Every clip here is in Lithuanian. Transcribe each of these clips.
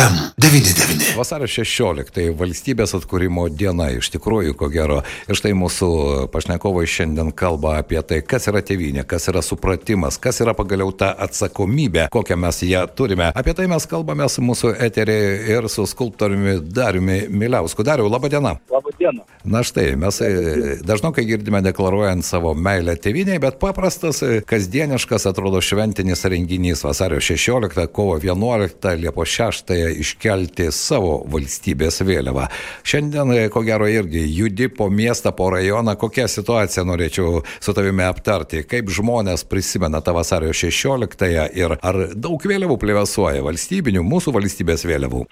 FM99. Vasario 16 valstybės atkūrimo diena iš tikrųjų, ko gero. Ir štai mūsų pašnekovai šiandien kalba apie tai, kas yra tėvynė, kas yra supratimas, kas yra pagaliau ta atsakomybė, kokią mes ją turime. Apie tai mes kalbame su mūsų eterį ir su skulptoriumi Dariumi Miliausku. Dariu, laba diena. Labą dieną. Na štai, mes e, dažnokai girdime deklaruojant savo meilę tėvynėje, bet paprastas, e, kasdieniškas atrodo šventinis renginys vasario 16, kovo 11, Liepos 6 iškelti savo valstybės vėliavą. Šiandien, e, ko gero, irgi judi po miestą, po rajoną. Kokią situaciją norėčiau su tavimi aptarti? Kaip žmonės prisimena tą vasario 16-ąją ir ar daug vėliavų plėvesuoja valstybinių, mūsų valstybės vėliavų?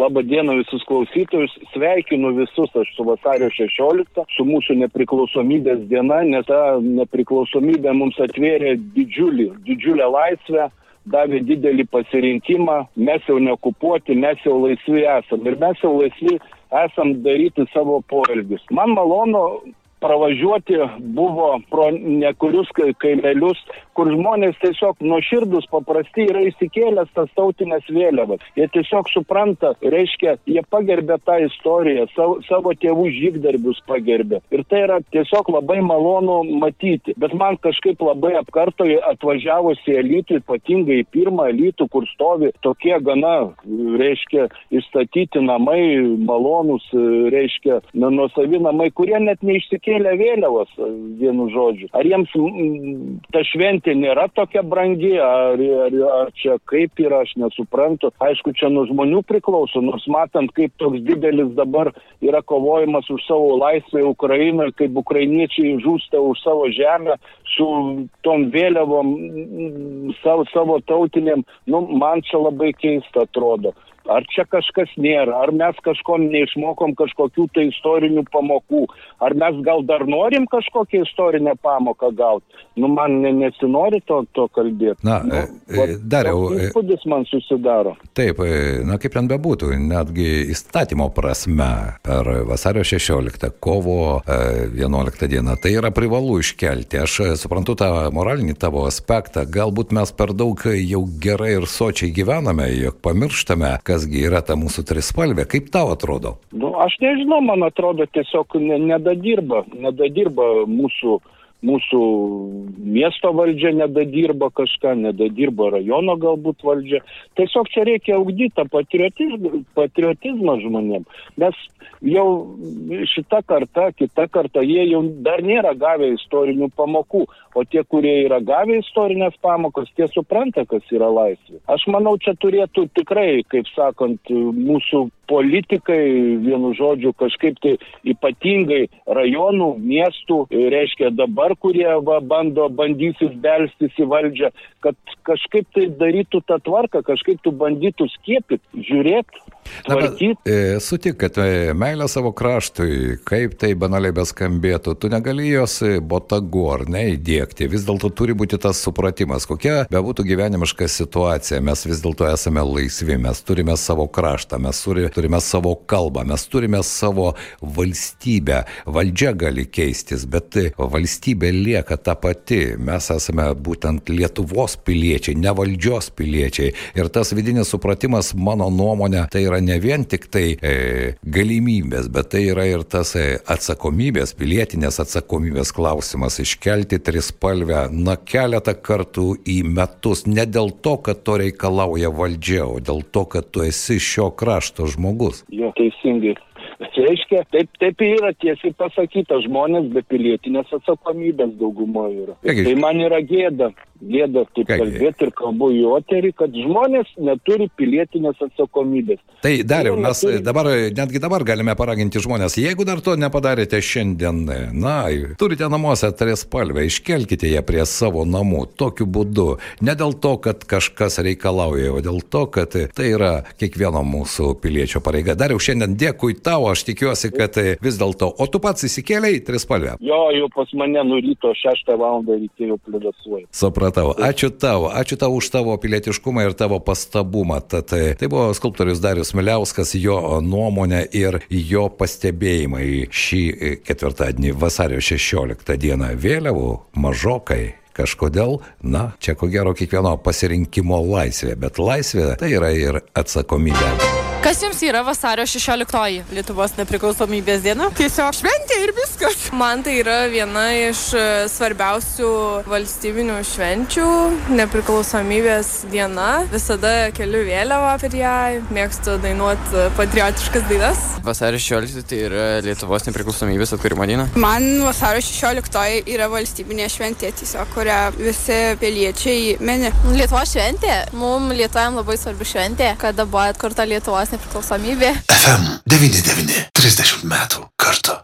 Labą dieną visus klausytojus. Sveikinu visus aš su vasario 16, su mūsų nepriklausomybės diena, nes ta nepriklausomybė mums atvėrė didžiulį, didžiulę laisvę davė didelį pasirinkimą, mes jau neokupuoti, mes jau laisvi esam ir mes jau laisvi esam daryti savo poelgius. Man malonu pravažiuoti buvo pro nekurius kaimelius, kur žmonės tiesiog nuoširdus paprasti yra įsikėlęs tas tautinės vėliavas. Jie tiesiog supranta, reiškia, jie pagerbė tą istoriją, savo, savo tėvų žygdarbius pagerbė. Ir tai yra tiesiog labai malonu matyti. Bet man kažkaip labai apkarto atvažiavus į elitų, ypatingai į pirmą elitų, kur stovi tokie gana, reiškia, įstatyti namai, malonus, reiškia, nuosavi namai, kurie net neišsikėlė kėlė vėliavas, vienu žodžiu. Ar jiems ta šventė nėra tokia brangi, ar, ar, ar čia kaip yra, aš nesuprantu. Aišku, čia nuo žmonių priklauso, nors matant, kaip toks didelis dabar yra kovojimas už savo laisvę Ukrainoje, kaip ukrainiečiai žūsta už savo žemę su tom vėliavom savo, savo tautinėm, nu, man čia labai keista atrodo ar čia kažkas nėra, ar mes kažkom neišmokom kažkokių tai istorinių pamokų, ar mes gal dar norim kažkokią istorinę pamoką gauti. Nu, man ne, nesinori to, to kalbėti. Na, nu, va, dariau. Įspūdis man susidaro. Taip, na kaip ten bebūtų, netgi įstatymo prasme per vasario 16, kovo 11 dieną, tai yra privalu iškelti. Aš suprantu tą moralinį tavo aspektą, galbūt mes per daug jau gerai ir sočiai gyvename, jog pamirštame, kasgi yra ta mūsų trispalvė. Kaip tau atrodo? Nu, aš nežinau, man atrodo, tiesiog nedadirba, nedadirba mūsų, mūsų miesto valdžia, nedadirba kažką, nedadirba rajono galbūt valdžia. Tiesiog čia reikia augdyti patriotizmą, patriotizmą žmonėm. Mes jau šita karta, kita karta, jie jau dar nėra gavę istorinių pamokų, o tie, kurie yra gavę istorinės pamokas, tie supranta, kas yra laisvė. Aš manau, čia turėtų tikrai, kaip sakant, mūsų politikai, vienu žodžiu, kažkaip tai ypatingai rajonų, miestų, reiškia dabar, kurie va, bando, bandysis belstis į valdžią, kad kažkaip tai darytų tą tvarką, kažkaip tu bandytų skiepyti, žiūrėti. E, sutik, kad e, meilė savo kraštui, kaip tai banaliai beskambėtų, tu negali jos botagu ar ne įdėkti. Vis dėlto turi būti tas supratimas, kokia bebūtų gyvenimiška situacija, mes vis dėlto esame laisvi, mes turime savo kraštą, mes turi, turime savo kalbą, mes turime savo valstybę. Valdžia gali keistis, bet valstybė lieka ta pati. Mes esame būtent Lietuvos piliečiai, ne valdžios piliečiai. Ir tas vidinis supratimas, mano nuomonė, tai yra ne vien tik tai e, galimybės, bet tai yra ir tas e, atsakomybės, pilietinės atsakomybės klausimas iškelti trispalvę, na, keletą kartų į metus, ne dėl to, kad to reikalauja valdžia, o dėl to, kad tu esi šio krašto žmogus. Jo, teisingai. Reiškia, taip, taip yra tiesiai pasakyta, žmonės be pilietinės atsakomybės daugumoje yra. Kągi, tai man yra gėda, gėda taip Kągi. kalbėti ir kalbu į oterį, kad žmonės neturi pilietinės atsakomybės. Tai dariau, mes neturi- dabar, netgi dabar galime paraginti žmonės, jeigu dar to nepadarėte šiandien, na, turite namuose trispalvę, iškelkite ją prie savo namų tokiu būdu. Ne dėl to, kad kažkas reikalauja, o dėl to, kad tai yra kiekvieno mūsų piliečio pareiga. Dariau, šiandien dėkui tau, aš tikiuosi, kad vis dėlto, o tu pats įsikėlei trispalvę. Jo, jau pas mane nuo ryto 6 val. ryte jau plėdasuoja. Supratau. Ačiū tau. Ačiū tau už tavo pilietiškumą ir tavo pastabumą. Tad e, tai buvo skulptorius Darius Miliauskas, jo nuomonė ir jo pastebėjimai šį e, ketvirtadienį vasario 16 dieną vėliavų mažokai Kažkodėl, na, čia ko gero kiekvieno pasirinkimo laisvė, bet laisvė tai yra ir atsakomybė. Kas jums yra vasario 16-oji? Lietuvos nepriklausomybės diena? Tiesiog šventė ir viskas. Man tai yra viena iš e, svarbiausių valstybinių švenčių - nepriklausomybės diena. Visada keliu vėliavą per ją, mėgstu dainuoti patriotiškas dainas. Vasario 16 tai yra Lietuvos nepriklausomybės atkūrimo diena. Man vasario 16 yra valstybinė šventė, tiesiog, kurią visi piliečiai mini. Lietuvos šventė. Mums Lietuvojam labai svarbi šventė, kada buvo atkurta Lietuvos nepriklausomybė. FM 99 30 metų kartu.